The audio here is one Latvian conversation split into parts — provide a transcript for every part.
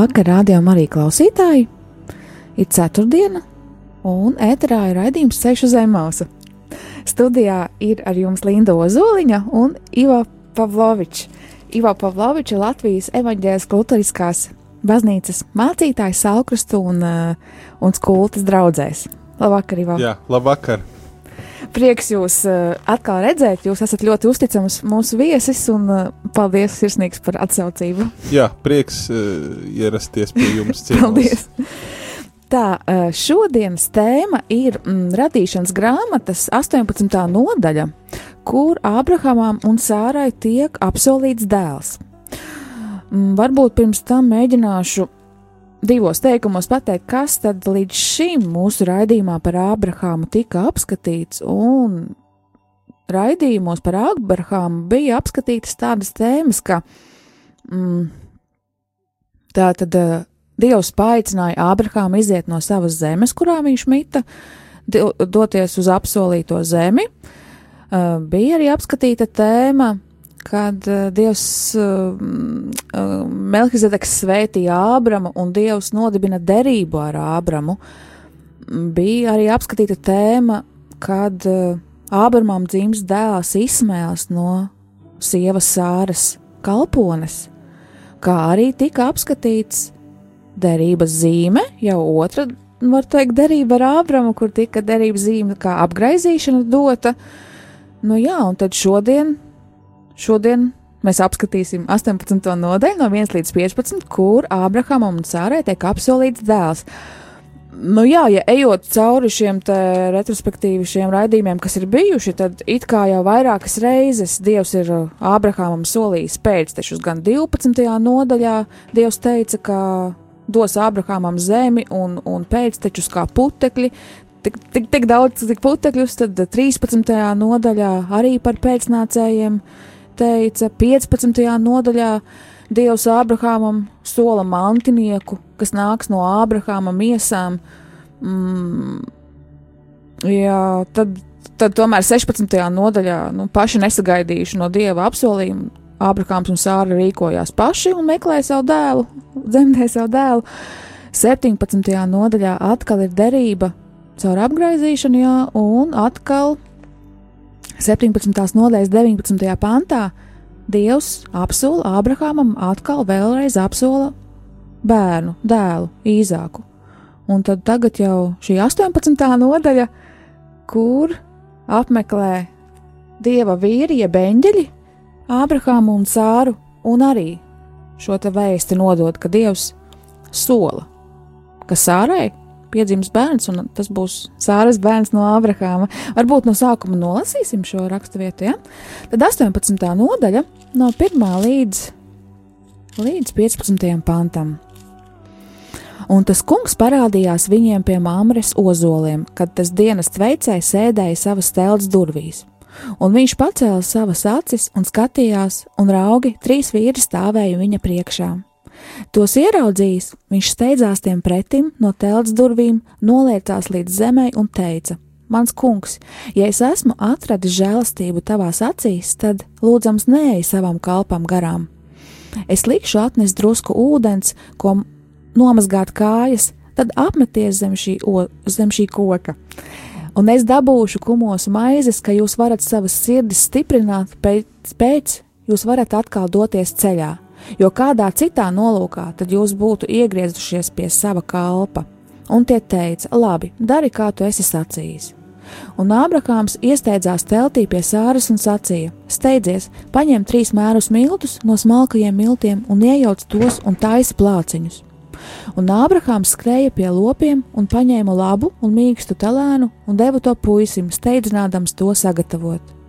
Labvakar, rādījumam, arī klausītāji! Ir ceturtdiena, un ēterā ir raidījums Ceļš uz Zemausu. Studijā ir ar jums Linda Ozoliņa un Ivo Pavlovičs. Ivo Pavlovičs ir Latvijas evaņģēlas kultūriskās baznīcas mācītājs Salkrastu un, uh, un skultas draudzēs. Labvakar, Ivo! Jā, labvakar! Prieks jūs uh, atkal redzēt. Jūs esat ļoti uzticams mūsu viesis, un uh, paldies sirsnīgs par atsaucību. Jā, prieks uh, ierasties pie jums. paldies! Tā, šodienas tēma ir mm, radīšanas grāmatas 18. nodaļa, kur Ābrahamam un Sārai tiek apsolīts dēls. Mm, varbūt pirms tam mēģināšu divos teikumos pateikt, kas tad līdz šim mūsu raidījumā par Ābrahāmu tika apskatīts, un raidījumos par Ābrahāmu bija apskatītas tādas tēmas, ka mm, tā tad Dievs paaicināja Ābrahāmu iziet no savas zemes, kurā viņš mita, doties uz apsolīto zemi. Uh, bija arī apskatīta tēma kad uh, Dievs uh, Melkizedeks svētīja Ābramu un Dievs nodibina derību ar Ābramu, bija arī apskatīta tēma, kad uh, Ābramam dzims dēls Ismēls no sievas sāras kalpones, kā arī tika apskatīts derības zīme, jau otra, var teikt, derība ar Ābramu, kur tika derības zīme kā apgraizīšana dota. Nu jā, un tad šodien Šodien mēs apskatīsim 18. nodaļu no 1 līdz 15, kur Ābrahamam un Sārai tiek apsolīts dēls. Nu jā, ja ejot cauri šiem retrospektīvi šiem raidījumiem, kas ir bijuši, tad it kā jau vairākas reizes Dievs ir Ābrahamam solījis pēctečus, gan 12. nodaļā Dievs teica, ka dos Ābrahamam zemi un, un pēctečus kā putekļi, tik, tik, tik daudz, cik putekļus, tad 13. nodaļā arī par pēcnācējiem teica 15. nodaļā, Dievs Ābrahamam sola mantinieku, kas nāks no Ābrahāma miesām. Mm, jā, tad, tad tomēr 16. nodaļā nu, paši nesagaidījuši no Dieva apsolījumu. Ābrahāms un Sāra rīkojās paši un meklēja savu dēlu, dzemdēja savu dēlu. 17. nodaļā atkal ir derība caur apgaizīšanu, jā, un atkal 17. nodaļas 19. pantā Dievs apsola Ābrahamam atkal vēlreiz apsola bērnu, dēlu, īzāku. Un tad tagad jau šī 18. nodaļa, kur apmeklē dieva vīri, jeb eņģeļi, Ābrahāmu un Sāru, un arī šo te vēsti nodod, ka Dievs sola, ka Sārai piedzims bērns, un tas būs Sāras bērns no Ābrahāma. Varbūt no sākuma nolasīsim šo raksturvietu. Ja? Tad 18. nodaļa no 1. līdz, līdz 15. pantam. Un tas kungs parādījās viņiem pie māmres ozoliem, kad tas dienas veicējs sēdēja savas telts durvīs. Un viņš pacēla savas acis un skatījās, un raugi trīs vīri stāvēja viņa priekšā. Tos ieraudzījis, viņš steidzās tiem pretim no telts durvīm, noliecās līdz zemē un teica: Mans kungs, ja es esmu atradis žēlastību tavās acīs, tad lūdzams neej savam kalpam garām. Es likšu atnest drusku ūdens, ko nomazgāt kājas, tad apmeties zem šī, o, zem šī koka. Un es dabūšu kumosu maizes, ka jūs varat savas sirdis stiprināt, pēc, pēc jūs varat atkal doties ceļā jo kādā citā nolūkā tad jūs būtu iegriezušies pie sava kalpa. Un tie teica: Labi, dari kā tu esi sacījis. Un Ābrahāms iesteidzās teltī pie sāras un sacīja: Steidzies, paņem trīs mērus miltus no smalkajiem miltiem un iejauc tos un taisa plāciņus. Un Ābrahāms skrēja pie lopiem un paņēma labu un mīkstu telēnu un deva to puisim, steidzinādams to sagatavot.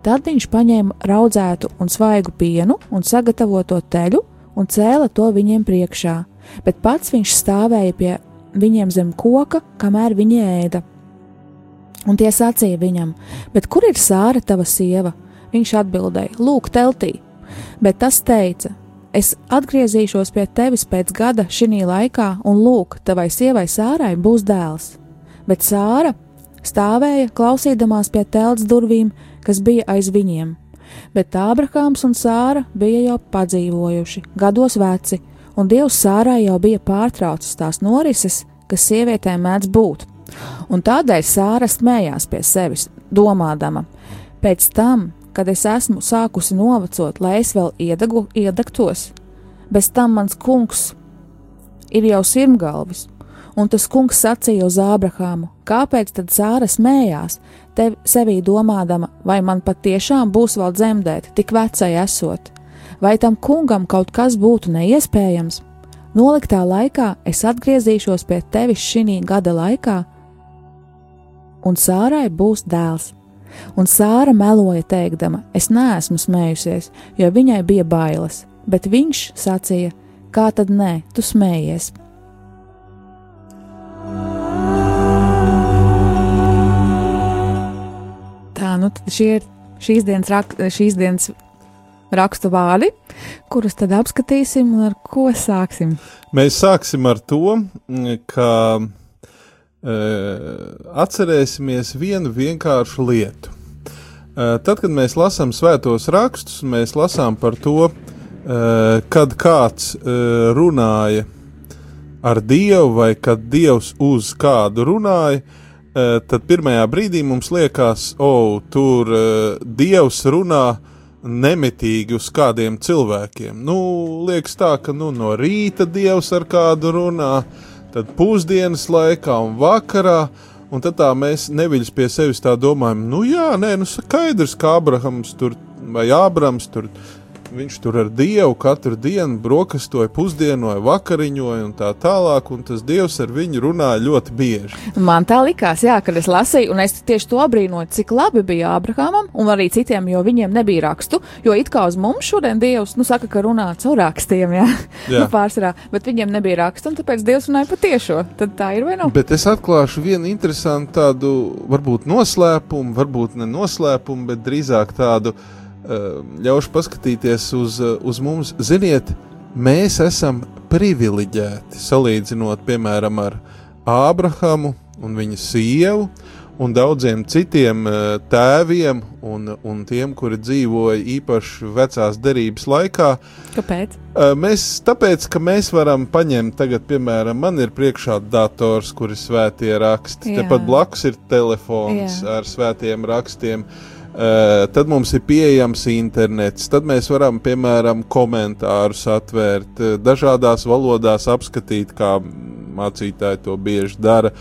Tad viņš paņēma raudzētu un svaigu pienu un sagatavoto teļu un cēla to viņiem priekšā, bet pats viņš stāvēja pie viņiem zem koka, kamēr viņi ēda. Un tie sacīja viņam, bet kur ir sāra tava sieva? Viņš atbildēja, lūk, teltī. Bet tas teica, es atgriezīšos pie tevis pēc gada šī laikā, un lūk, tavai sievai sārai būs dēls. Bet sāra stāvēja klausīdamās pie telts durvīm, kas bija aiz viņiem. Bet Ābrahāms un Sāra bija jau padzīvojuši, gados veci, un Dievs Sārai jau bija pārtraucis tās norises, kas sievietēm mēdz būt. Un tādēļ Sāra smējās pie sevis, domādama: Pēc tam, kad es esmu sākusi novacot, lai es vēl iedegu, iedegtos, bez tam mans kungs ir jau sirmgalvis, un tas kungs sacīja uz Ābrahāmu: Kāpēc tad Sāra smējās, tev sevī domādama, vai man patiešām būs vēl dzemdēt, tik vecai esot? Vai tam kungam kaut kas būtu neiespējams? Noliktā laikā es atgriezīšos pie tevis šī gada laikā, un Sārai būs dēls. Un Sāra meloja, teikdama, es neesmu smējusies, jo viņai bija bailes, bet viņš sacīja, kā tad nē, tu smējies. Nu šie ir šīs dienas, rak, šīs dienas rakstu vārdi, kurus tad apskatīsim un ar ko sāksim. Mēs sāksim ar to, ka e, atcerēsimies vienu vienkāršu lietu. E, tad, kad mēs lasām svētos rakstus, mēs lasām par to, e, kad kāds e, runāja ar Dievu vai kad Dievs uz kādu runāja, tad pirmajā brīdī mums liekas, o, oh, tur e, Dievs runā nemitīgi uz kādiem cilvēkiem. Nu, liekas tā, ka nu, no rīta Dievs ar kādu runā, tad pusdienas laikā un vakarā. Un tad mēs neviļus pie sevis tā domājam, nu jā, nē, nu skaidrs, ka Abrahams tur vai Ābrams tur viņš tur ar Dievu katru dienu brokastoja, pusdienoja, vakariņoja un tā tālāk, un tas Dievs ar viņu runāja ļoti bieži. Man tā likās, jā, kad es lasīju, un es tieši to brīnoju, cik labi bija Abrahamam un arī citiem, jo viņiem nebija rakstu, jo it kā uz mums šodien Dievs, nu, saka, ka runā caur rakstiem, jā, jā. nu, pārsvarā, bet viņiem nebija rakstu, un tāpēc Dievs runāja patiešo. Tad tā ir vai nav? Bet es atklāšu vienu interesantu tādu, varbūt noslēpumu, varbūt ne noslēpumu, bet drīzāk tādu uh, ļaušu paskatīties uz, uz mums. Ziniet, mēs esam privileģēti salīdzinot, piemēram, ar Ābrahamu un viņa sievu un daudziem citiem tēviem un, un tiem, kuri dzīvoja īpaši vecās derības laikā. Kāpēc? Mēs, tāpēc, ka mēs varam paņemt, tagad, piemēram, man ir priekšā dators, kur ir svētie raksti. Jā. Tepat blakus ir telefons Jā. ar svētiem rakstiem. Uh, Uh, tad mums ir pieejams internets, tad mēs varam, piemēram, komentārus atvērt, uh, dažādās valodās apskatīt, kā mācītāji to bieži dara.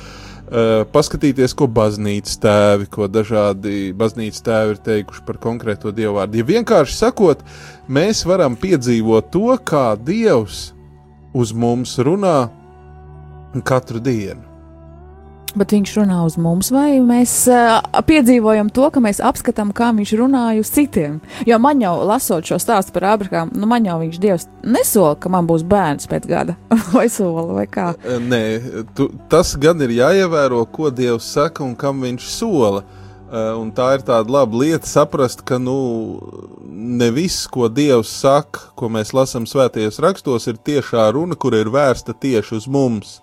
Uh, paskatīties, ko baznīcas tēvi, ko dažādi baznīcas tēvi ir teikuši par konkrēto dievu vārdu. Ja vienkārši sakot, mēs varam piedzīvot to, kā Dievs uz mums runā katru dienu. Bet viņš runā uz mums, vai mēs uh, piedzīvojam to, ka mēs apskatām, kā viņš runāja uz citiem. Jo man jau, lasot šo stāstu par Abrahāmu, nu man jau viņš Dievs nesola, ka man būs bērns pēc gada, vai sola, vai kā. Nē, tu, tas gan ir jāievēro, ko Dievs saka un kam viņš sola. Uh, un tā ir tāda laba lieta saprast, ka nu, ne viss, ko Dievs saka, ko mēs lasām svētajos rakstos, ir tiešā runa, kur ir vērsta tieši uz mums.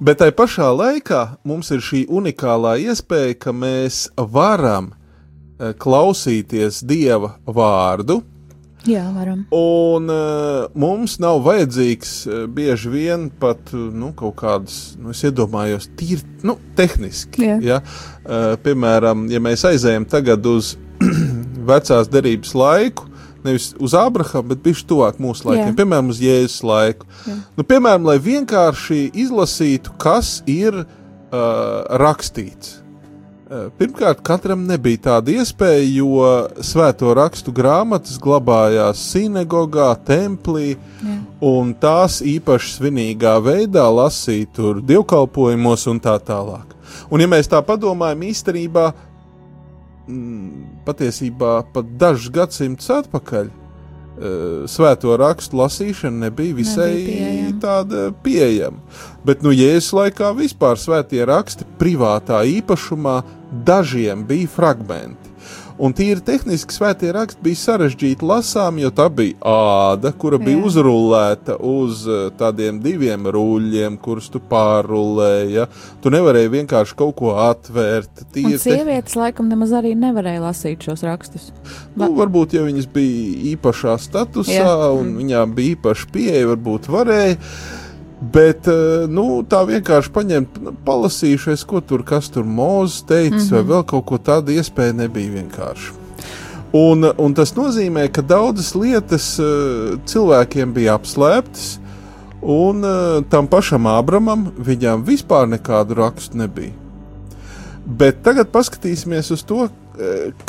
Bet tai pašā laikā mums ir šī unikālā iespēja, ka mēs varam eh, klausīties Dieva vārdu. Jā, varam. Un uh, mums nav vajadzīgs uh, bieži vien pat nu, kaut kādas, nu, es iedomājos, tīri nu, tehniski. Jā. Ja? Uh, piemēram, ja mēs aizējam tagad uz vecās derības laiku, nevis uz Abrahama, bet viņš tuvāk mūsu laikiem, Jā. piemēram, uz Jēzus laiku. Jā. Nu, piemēram, lai vienkārši izlasītu, kas ir uh, rakstīts. Uh, pirmkārt, katram nebija tāda iespēja, jo svēto rakstu grāmatas glabājās sinagogā, templī, Jā. un tās īpaši svinīgā veidā lasīja tur dievkalpojumos un tā tālāk. Un, ja mēs tā padomājam, īstenībā patiesībā pat dažus gadsimtus atpakaļ uh, svēto rakstu lasīšana nebija visai Nebija pieejama. tāda pieejama. Bet, nu, Jēzus laikā vispār svētie raksti privātā īpašumā dažiem bija fragmenti. Un tīri tehniski svētie raksti bija sarežģīti lasām, jo tā bija āda, kura bija Jā. uzrullēta uz eh, tādiem diviem ruļļiem, kurus tu pārrullēji. Ja? Tu nevarēji vienkārši kaut ko atvērt. Un Tīri sievietes laikam nemaz arī nevarēja lasīt šos rakstus. Nu, varbūt, ja viņas bija īpašā statusā Jā. un viņām bija īpaša pieeja, varbūt varēja. Bet eh, nu, tā vienkārši paņemt, nu, palasījušies, ko tur kas tur mūzis teica, mm -hmm. vai vēl kaut ko tādu iespēju nebija vienkārši. Un, un tas nozīmē, ka daudzas lietas eh, cilvēkiem bija apslēptas, un eh, tam pašam Ābramam viņam vispār nekādu rakstu nebija. Bet tagad paskatīsimies uz to,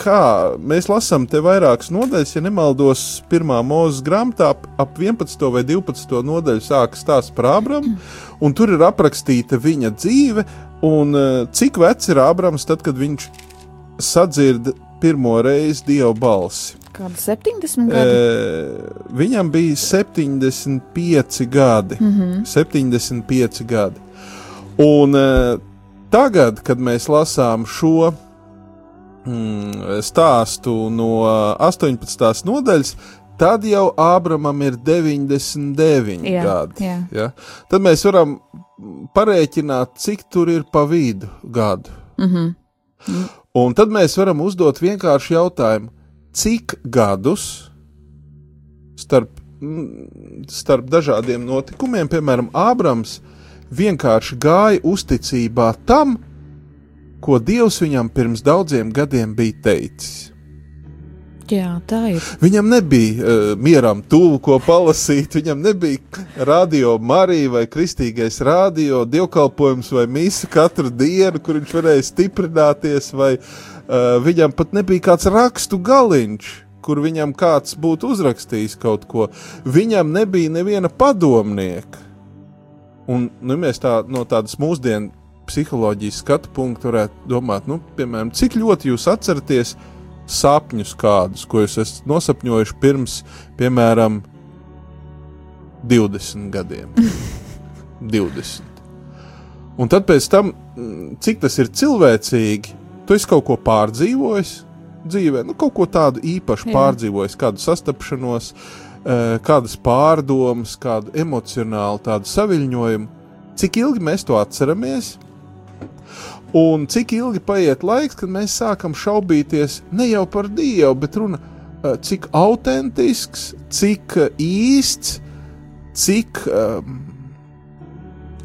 kā mēs lasām te vairākas nodaļas. Ja nemaldos, pirmā mūzes grāmatā ap- ap 11. vai 12. nodaļu sākas stāsts par Ābramu, un tur ir aprakstīta viņa dzīve, un cik vecs ir Ābrams tad, kad viņš sadzird pirmo reizi Dieva balsi. Kāda 70 gadi? E, viņam bija 75 gadi. Mm -hmm. 75 gadi. Un e, tagad, kad mēs lasām šo mm, stāstu no 18. nodaļas, tad jau Ābramam ir 99 Jā, gadi. jā. Ja? Tad mēs varam parēķināt, cik tur ir pa vidu gadu. Mm -hmm. Un tad mēs varam uzdot vienkārši jautājumu, cik gadus starp, mm, starp dažādiem notikumiem, piemēram, Ābrams vienkārši gāja uzticībā tam, ko Dievs viņam pirms daudziem gadiem bija teicis. Jā, tā ir. Viņam nebija uh, mieram tuvu, ko palasīt. Viņam nebija radio Marija vai kristīgais radio, dievkalpojums vai mīsa katru dienu, kur viņš varēja stiprināties, vai uh, viņam pat nebija kāds rakstu galiņš, kur viņam kāds būtu uzrakstījis kaut ko. Viņam nebija neviena padomnieka. Un nu, mēs tā, no tādas mūsdienu psiholoģijas skatu punkta varētu domāt, nu, piemēram, cik ļoti jūs atceraties sapņus kādus, ko jūs esat nosapņojuši pirms, piemēram, 20 gadiem. 20. Un tad pēc tam, mm, cik tas ir cilvēcīgi, tu esi kaut ko pārdzīvojis dzīvē, nu, kaut ko tādu īpašu Jā. pārdzīvojis, kādu sastapšanos, eh, kādas pārdomas, kādu emocionālu tādu saviņojumu. Cik ilgi mēs to atceramies? Un cik ilgi paiet laiks, kad mēs sākam šaubīties ne jau par Dievu, bet runa, eh, cik autentisks, cik eh, īsts, cik. Um,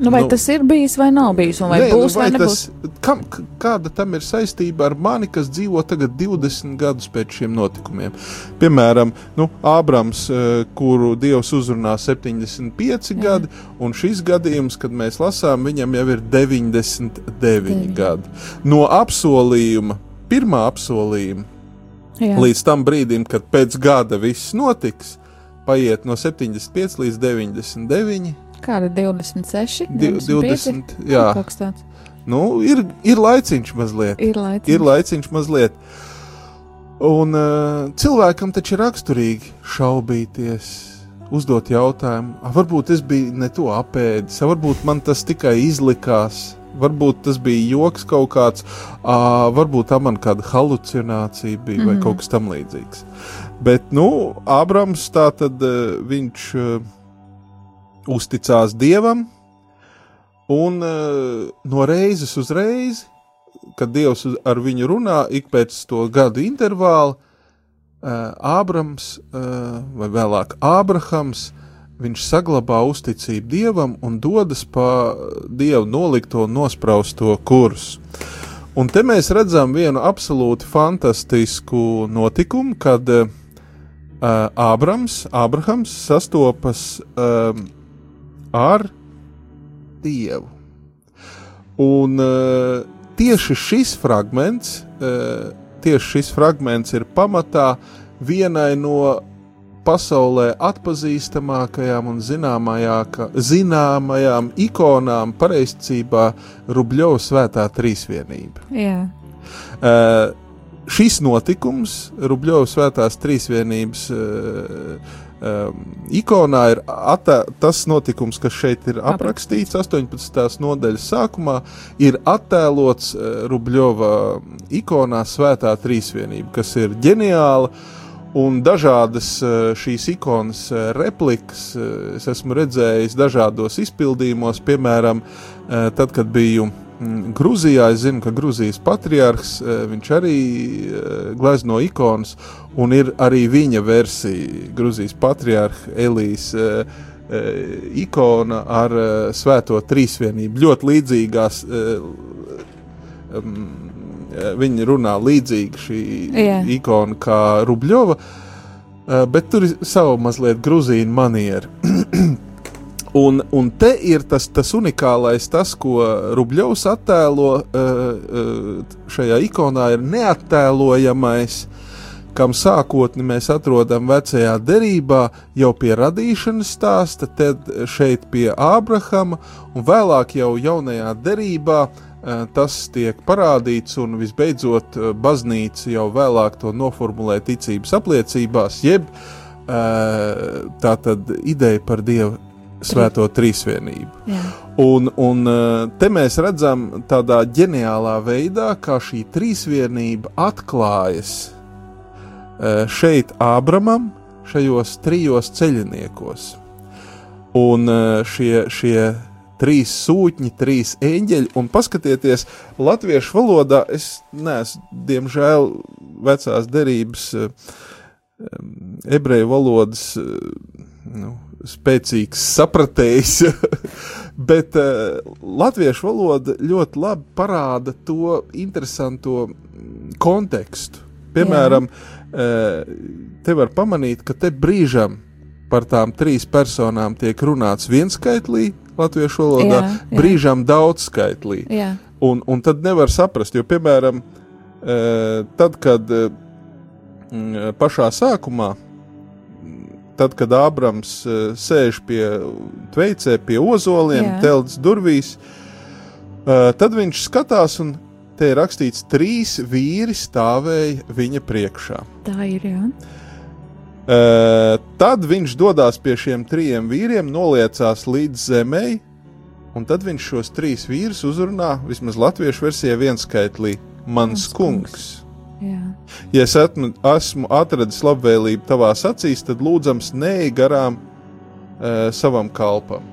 Nu, vai Nu, nu, tas ir bijis vai nav bijis, vai Nē, būs nu, vai nebūs? tas, kam, kāda tam ir saistība ar mani, kas dzīvo tagad 20 gadus pēc šiem notikumiem? Piemēram, nu, Ābrams, eh, kuru Dievs uzrunā 75 Jā. gadi, un šis gadījums, kad mēs lasām, viņam jau ir 99 Deviņi. gadi. No apsolījuma, pirmā apsolījuma Jā. līdz tam brīdim, kad pēc gada viss notiks, paiet no 75 līdz 99. Kāda 26? Di- 20, jā. Kaut kas tāds. Nu, ir, ir laiciņš mazliet. Ir laiks. Ir laiciņš mazliet. Un uh, cilvēkam taču ir raksturīgi šaubīties, uzdot jautājumu, "A, varbūt es biju ne to apēdis, varbūt man tas tikai izlikās, varbūt tas bija joks kaut kāds, a, varbūt tā man kāda halucinācija bija mm -hmm. vai Mhm. kaut kas tam līdzīgs. Bet, nu, Ābrams tā tad uh, viņš uh, uzticās Dievam, un uh, no reizes uz reizi kad Dievs ar viņu runā ik pēc to gadu intervāla, uh, Ābrams uh, vai vēlāk Ābrahams, viņš saglabā uzticību Dievam un dodas pa Dievu nolikto nospraustu kursu. Un te mēs redzam vienu absolūti fantastisku notikumu, kad uh, Ābrams, Ābrahams sastopas um, ar Dievu. Un uh, tieši šis fragments, uh, tieši šis fragments ir pamatā vienai no pasaulē atpazīstamākajām un zināmajām ikonām pareizcībā Rubļova svētā trīsvienība. Jā. Uh, šis notikums, Rubļovas svētās trīsvienības uh, um, ikonā, ir attē, tas notikums, kas šeit ir aprakstīts 18. nodaļas sākumā, ir attēlots uh, Rubļova ikonā Svētā trīsvienība, kas ir ģeniāla. Un dažādas šīs ikonas replikas es esmu redzējis dažādos izpildījumos, piemēram, tad, kad biju Grūzijā es zinu, ka Grūzijas patriarhs eh, viņš arī eh, glezno ikonas, un ir arī viņa versija, Grūzijas patriarha Elijas eh, ikona ar Svēto trīsvienību. Ļoti līdzīgās, mm, viņi runā līdzīgi šī yeah. ikona kā Rubļova, bet tur ir sava mazliet grūzīna maniera. Un, un te ir tas, tas unikālais, tas, ko Rubļovs attēlo uh, šajā ikonā, ir neattēlojamais, kam sākotni mēs atrodam vecajā derībā, jau pie radīšanas stāsta, tad šeit pie Ābrahama, un vēlāk jau jaunajā derībā uh, tas tiek parādīts, un visbeidzot baznīca jau vēlāk to noformulē ticības apliecībās, jeb tā tad ideja par Dievu svēto trīsvienību. Jā. Un, un eh, te mēs redzam tādā ģeniālā veidā, kā šī trīsvienība atklājas eh, šeit Ābramam, šajos trijos ceļiniekos. Un eh, šie, šie trīs sūtņi, trīs eņģeļi, un paskatieties, latviešu valodā es neesmu, diemžēl, vecās derības, ebreju valodas, nu, spēcīgs sapratējs, bet uh, latviešu valoda ļoti labi parāda to interesanto kontekstu. Piemēram, uh, te var pamanīt, ka te brīžam par tām trīs personām tiek runāts vienskaitlī, latviešu valodā, jā, jā. brīžam daudzskaitlī. Jā. Un, un tad nevar saprast, jo, piemēram, uh, tad, kad pašā sākumā tad, kad Ābrams uh, sēž pie tveicē, pie ozoliem, telts durvīs, uh, tad viņš skatās un te ir rakstīts, trīs vīri stāvēja viņa priekšā. Tā ir, jā. Uh, tad viņš dodas pie šiem trim vīriem, noliecās līdz zemei, un tad viņš šos trīs vīrus uzrunā vismaz latviešu versijā vienskaitlī: Mans kungs. kungs. Jā. Ja es esmu, esmu atradis labvēlību tavās acīs, tad lūdzams neej garām uh, savam kalpam.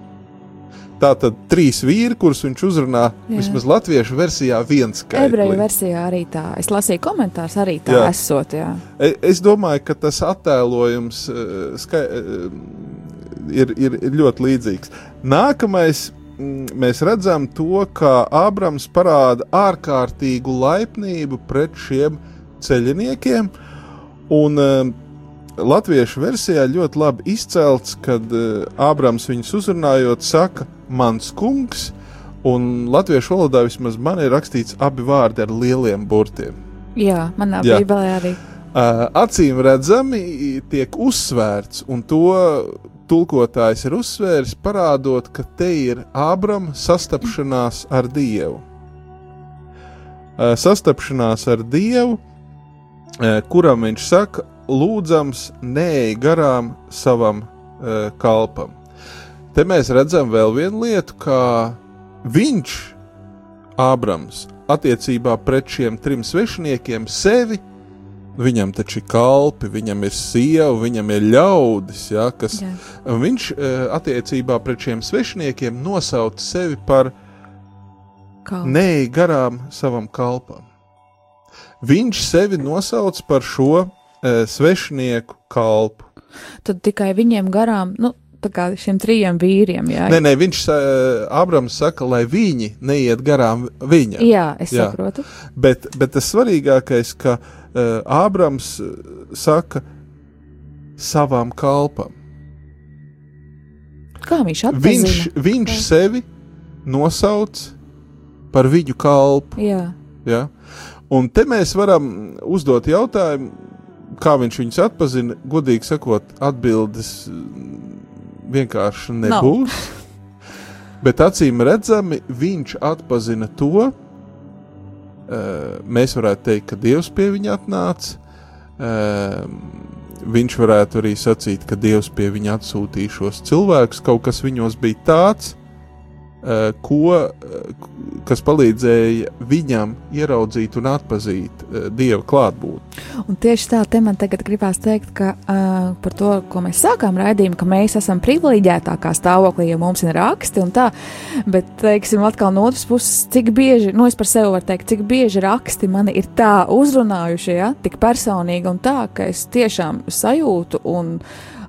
Tā tad trīs vīri, kurus viņš uzrunā Jā. vismaz latviešu versijā, viens skaitlis. Ebreju versijā arī tā. Es lasīju komentārus, arī tā jā. esot. Jā. E, es domāju, ka tas attēlojums uh, skai, ir, ir, ir ļoti līdzīgs. Nākamais mēs redzam to, ka Ābrams parāda ārkārtīgu laipnību pret šiem cilvēkiem ceļiniekiem. Un uh, latviešu versijā ļoti labi izcelts, kad uh, Ābrams viņus uzrunājot, saka, mans kungs, un latviešu valodā vismaz man ir rakstīts abi vārdi ar lieliem burtiem. Jā, manā Jā. bībelē arī. Uh, acīm redzami tiek uzsvērts, un to tulkotājs ir uzsvērs, parādot, ka te ir Ābrama sastapšanās ar Dievu. Uh, sastapšanās ar Dievu, Eh, kuram viņš saka, lūdzams, neej garām savam uh, kalpam. Te mēs redzam vēl vienu lietu, kā viņš, Ābrams, attiecībā pret šiem trim svešiniekiem sevi, viņam taču ir kalpi, viņam ir sieva, viņam ir ļaudis, ja, kas Jā. viņš uh, attiecībā pret šiem svešiniekiem nosauc sevi par neej garām savam kalpam viņš sevi nosauc par šo e, svešinieku kalpu. Tad tikai viņiem garām, nu, tā kā šiem trijiem vīriem, jā. Nē, nē, viņš, uh, Abrams saka, lai viņi neiet garām viņam. Jā, es jā. saprotu. Bet, bet tas svarīgākais, ka uh, Abrams saka savam kalpam. Kā viņš atpazina? Viņš, viņš Kā? sevi nosauc par viņu kalpu. Jā. jā? Un te mēs varam uzdot jautājumu, kā viņš viņus atpazina. Godīgi sakot, atbildes vienkārši nebūs. No. Bet acīm redzami viņš atpazina to, mēs varētu teikt, ka Dievs pie viņa atnāca. Viņš varētu arī sacīt, ka Dievs pie viņa atsūtīja šos cilvēkus. Kaut kas viņos bija tāds, Eh, ko, eh, kas palīdzēja viņam ieraudzīt un atzīt uh, dieva klātbūtni. Un tieši tā, te man tagad gribās teikt, ka uh, par to, ko mēs sākām raidījumu, ka mēs esam privileģētākā stāvoklī, ja mums ir raksti un tā, bet, teiksim, atkal no otras puses, cik bieži, nu, es par sevi varu teikt, cik bieži raksti mani ir tā uzrunājuši, ja, tik personīgi un tā, ka es tiešām sajūtu un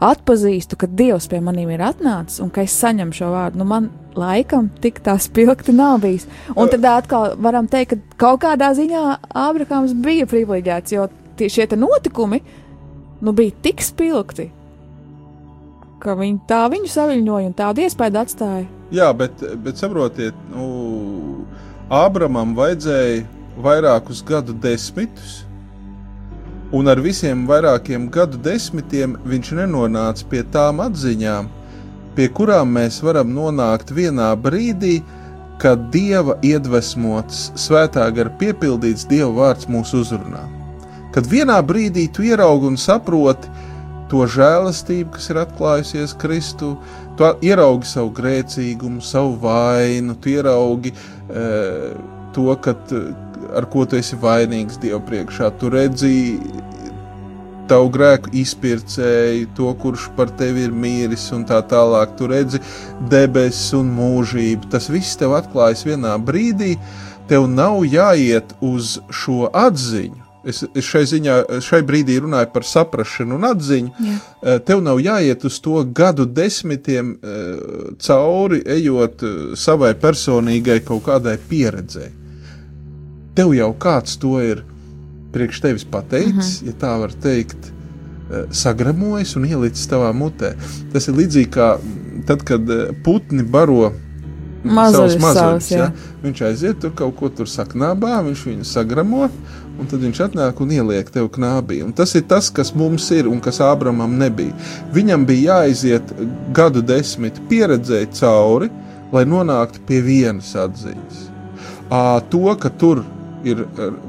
atpazīstu, ka Dievs pie maniem ir atnācis un ka es saņemu šo vārdu. Nu, man laikam tik tā spilgti nav bijis. Un tad atkal varam teikt, ka kaut kādā ziņā Ābrahāms bija privileģēts, jo tie šie notikumi nu, bija tik spilgti, ka viņi tā viņu saviņoja un tādu iespēju atstāja. Jā, bet, bet saprotiet, nu, Ābramam vajadzēja vairākus gadu desmitus, un ar visiem vairākiem gadu desmitiem viņš nenonāca pie tām atziņām, pie kurām mēs varam nonākt vienā brīdī, kad dieva iedvesmots, svētā gara piepildīts dieva vārds mūs uzrunā. Kad vienā brīdī tu ieraugi un saproti to žēlastību, kas ir atklājusies Kristu, tu ieraugi savu grēcīgumu, savu vainu, tu ieraugi e, to, kad, ar ko tu esi vainīgs Dieva priekšā, tu redzi tavu grēku izpircēju, to, kurš par tevi ir mīris, un tā tālāk. Tu redzi debesis un mūžību. Tas viss tev atklājas vienā brīdī. Tev nav jāiet uz šo atziņu. Es, es šai, ziņā, šai brīdī runāju par saprāšanu un atziņu. Jā. Eh, tev nav jāiet uz to gadu desmitiem eh, cauri, ejot eh, savai personīgai kaut kādai pieredzēji. Tev jau kāds to ir priekš tevis pateicis, uh mhm. -huh. ja tā var teikt, eh, sagramojis un ielicis tavā mutē. Tas ir līdzīgi kā tad, kad eh, putni baro savus mazuļus. Ja? Viņš aiziet tur kaut ko tur saknābā, viņš viņu sagramo, un tad viņš atnāk un ieliek tev knābī. Un tas ir tas, kas mums ir un kas Ābramam nebija. Viņam bija jāaiziet gadu desmit pieredzēt cauri, lai nonāktu pie vienas atziņas. To, ka tur ir,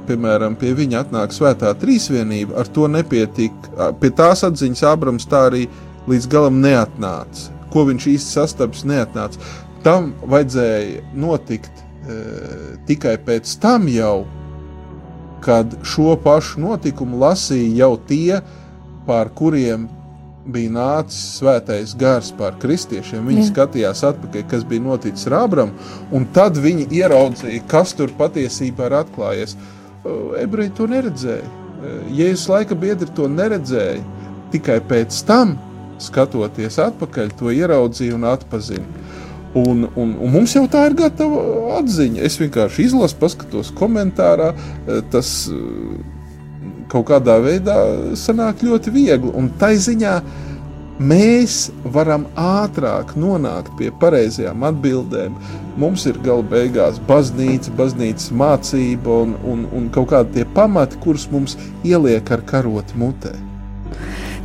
piemēram, pie viņa atnāk svētā trīsvienība, ar to nepietika. Pie tās atziņas Ābrams tā arī līdz galam neatnāca. Ko viņš īsti sastaps, neatnāca. Tam vajadzēja notikt e, tikai pēc tam jau, kad šo pašu notikumu lasīja jau tie, pār kuriem bija nācis svētais gars pār kristiešiem. Viņi Jā. skatījās atpakaļ, kas bija noticis ar Ābramu, un tad viņi ieraudzīja, kas tur patiesībā ir atklājies. Ebreji to neredzēja. Jēzus laika biedri to neredzēja. Tikai pēc tam, skatoties atpakaļ, to ieraudzīja un atpazina. Un, un, un mums jau tā ir gatava atziņa. Es vienkārši izlasu, paskatos komentārā. Tas kaut kādā veidā sanāk ļoti viegli. Un tai ziņā mēs varam ātrāk nonākt pie pareizajām atbildēm. Mums ir gala beigās baznīca, baznīcas mācība un, un, un kaut kādi tie pamati, kurus mums ieliek ar karoti mutē.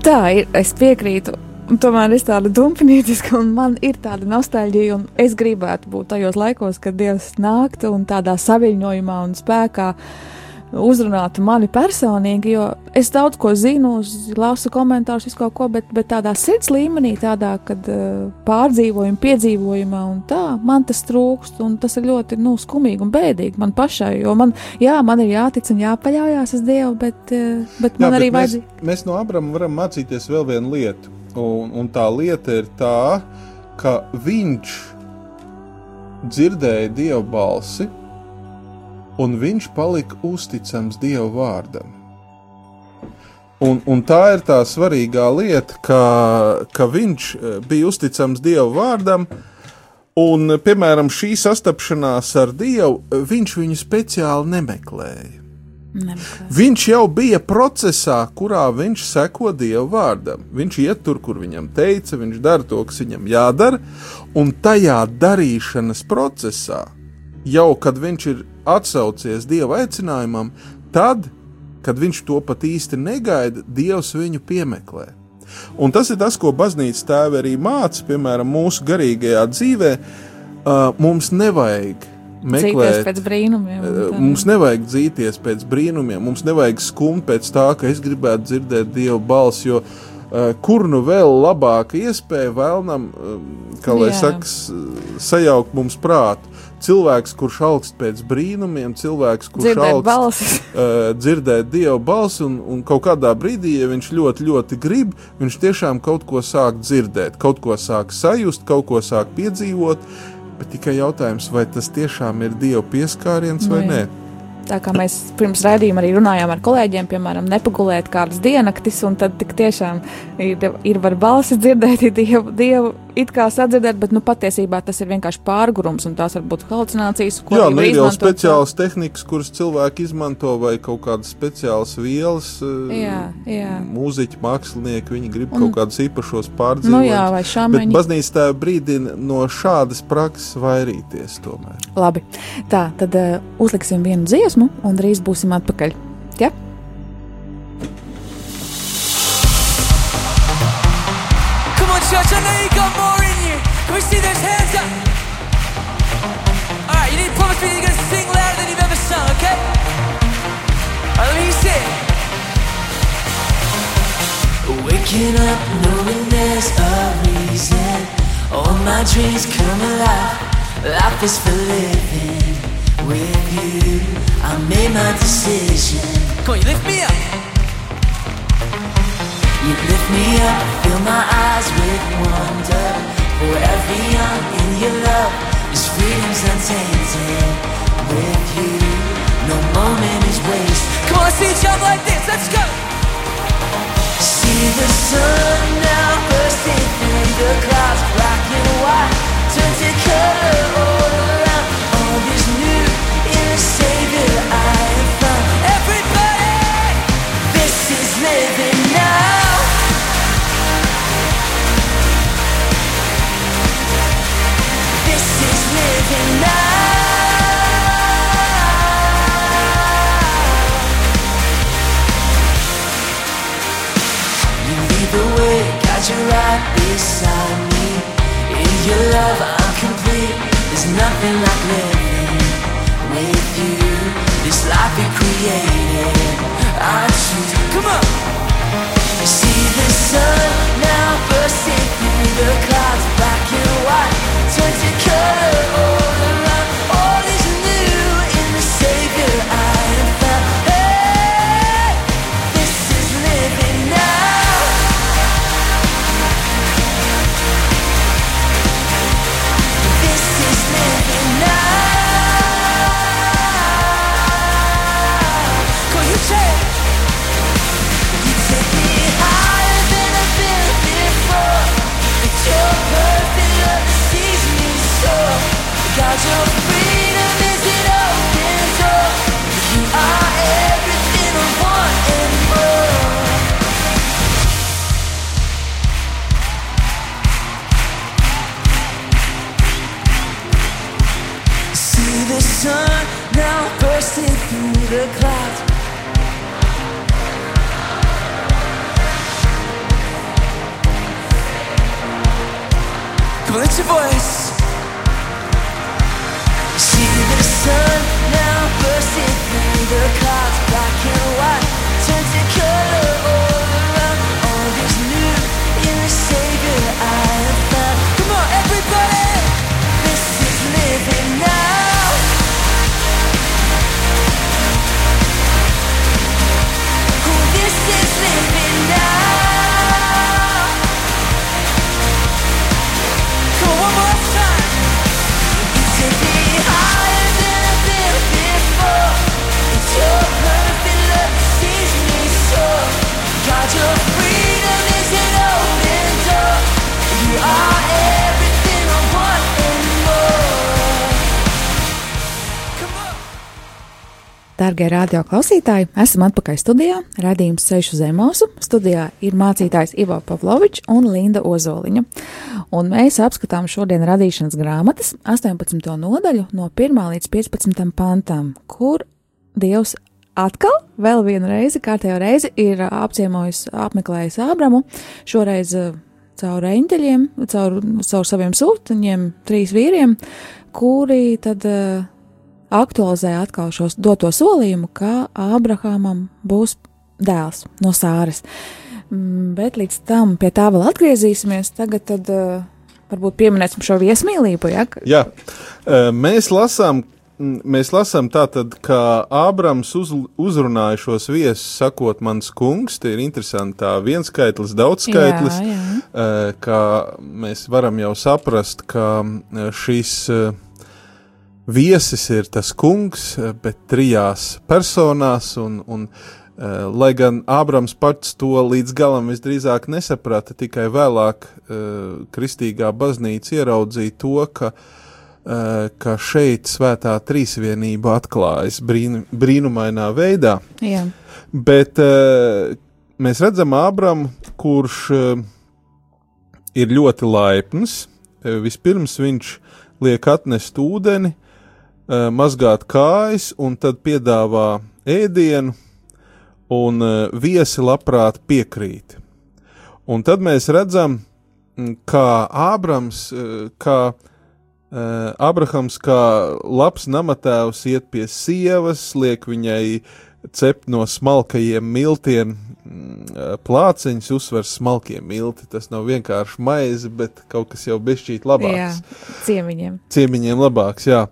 Tā ir, es piekrītu. Un tomēr es tādu dumpinieciska, un man ir tāda nostalģija, un es gribētu būt tajos laikos, kad Dievs nāktu un tādā saviņojumā un spēkā uh, uzrunātu mani personīgi, jo es daudz ko zinu, lasu komentārus, visu kaut ko, bet, bet tādā sirds līmenī, tādā, kad uh, pārdzīvojuma, piedzīvojumā un tā, man tas trūkst, un tas ir ļoti, nu, skumīgi un bēdīgi man pašai, jo man, jā, man ir jātic un jāpaļaujas uz Dievu, bet, uh, bet man jā, arī vajadzīga. Mēs, mēs no Abrama varam mācīties vēl vienu lietu, un, un tā lieta ir tā, ka viņš dzirdēja Dieva balsi, un viņš palika uzticams Dieva vārdam. Un, un tā ir tā svarīgā lieta, ka, ka viņš e, bija uzticams Dieva vārdam, un, piemēram, šī sastapšanās ar Dievu, e, viņš viņu speciāli nemeklēja. Nemeklē. Viņš jau bija procesā, kurā viņš seko Dieva vārdam. Viņš iet tur, kur viņam teica, viņš dara to, kas viņam jādara, un tajā darīšanas procesā jau kad viņš ir atsaucies Dieva aicinājumam, tad, kad viņš to pat īsti negaida, Dievs viņu piemeklē. Un tas ir tas, ko baznīca tēvi arī māca, piemēram, mūsu garīgajā dzīvē. Mums nevajag meklēt. pēc brīnumiem. Mums nevajag dzīties pēc brīnumiem, mums nevajag skumt pēc tā, ka es gribētu dzirdēt Dieva balsi, jo kur nu vēl labāka iespēja vēlnam, kā lai saka, sajaukt mums prātu. Cilvēks, kurš augst pēc brīnumiem, cilvēks, kurš Dzirdēt augst balsis. uh, dzirdēt Dieva balsi, un, un kaut kādā brīdī, ja viņš ļoti, ļoti grib, viņš tiešām kaut ko sāk dzirdēt, kaut ko sāk sajust, kaut ko sāk piedzīvot. Bet tikai jautājums, vai tas tiešām ir Dieva pieskāriens vai Nu, nē. Tā kā mēs pirms raidījuma arī runājām ar kolēģiem, piemēram, nepagulēt kādas diennaktis, un tad tik tiešām ir, ir var balsi dzirdēt, ir dievu, dievu it kā sadzirdēt, bet nu, patiesībā tas ir vienkārši pārgurums, un tās var būt halucinācijas, Jā, nu ir jau speciālas tehnikas, kuras cilvēki izmanto, vai kaut kādas speciālas vielas. eh, Jā, jā. Mūziķi, mākslinieki, viņi grib Un- kaut kādus īpašos pārdzīvojumus. Nu jā, vai Bet šāmeņi. baznīca tā brīdina no šādas prakses vairīties tomēr. Labi, tā, tad uh, uzliksim vienu dziesmu, un drīz būsim atpakaļ. Ja? Waking up knowing there's a reason. All my dreams come alive. Life is for living with you. I made my decision. Come on, you lift me up. You lift me up, fill my eyes with wonder. For every young in your love, this freedom's untainted. With you, no moment is wasted. Come on, let's see each other like this. Let's go. See the sun now bursting through the clouds, black and white, turn to color Come on, your voice. See the sun now bursting through the clouds, black and white, turn to color Darbie radioklausītāji, esam atpakaļ studijā. Radījums Ceļš uz Zemosu. Studijā ir mācītājs Ivo Pavlovičs un Linda Ozoliņa. Un mēs apskatām šodien radīšanas grāmatas 18. nodaļu no 1 līdz 15 pantam, kur Dievs atkal vēl vienu reizi, kārtējo reizi, ir apciemojis, apmeklējis Ābramu. Šoreiz eh, caur eņģeļiem, caur, caur saviem sūtiņiem, trīs vīriem, kuri tad uh, aktualizē atkal šo doto solījumu, ka Ābrahamam būs dēls no Sāras. Mm, Bet līdz tam pie tā vēl atgriezīsimies. Tagad tad, uh, varbūt pieminēsim šo viesmīlību. Ja? Jā, Eh, mēs lasām. Mēs lasām tātad, ka Ābrams uz, uzrunāja šos viesus, sakot, mans kungs, tie ir interesanti, tā vienskaitlis, daudzskaitlis, Jā, jā. eh, ka mēs varam jau saprast, ka eh, šis eh, viesis ir tas kungs, eh, bet trijās personās, un, un eh, lai gan Ābrams pats to līdz galam visdrīzāk nesaprata, tikai vēlāk eh, kristīgā baznīca ieraudzīja to, ka eh, ka šeit svētā trīsvienība atklājas brīn, brīnumainā veidā. Jā. Bet uh, mēs redzam Ābramu, kurš uh, ir ļoti laipns. Uh, vispirms viņš liek atnest ūdeni, uh, mazgāt kājas, un tad piedāvā ēdienu, un uh, viesi labprāt piekrīt. Un tad mēs redzam, kā Ābrams, uh, kā uh, Abrahams, kā labs namatēvs, iet pie sievas, liek viņai cept no smalkajiem miltiem plāciņus, uzsver smalkie milti. Tas nav vienkārši maize, bet kaut kas jau bešķīt Jā, labāks. ciemiņiem. Ciemiņiem labāks, jā.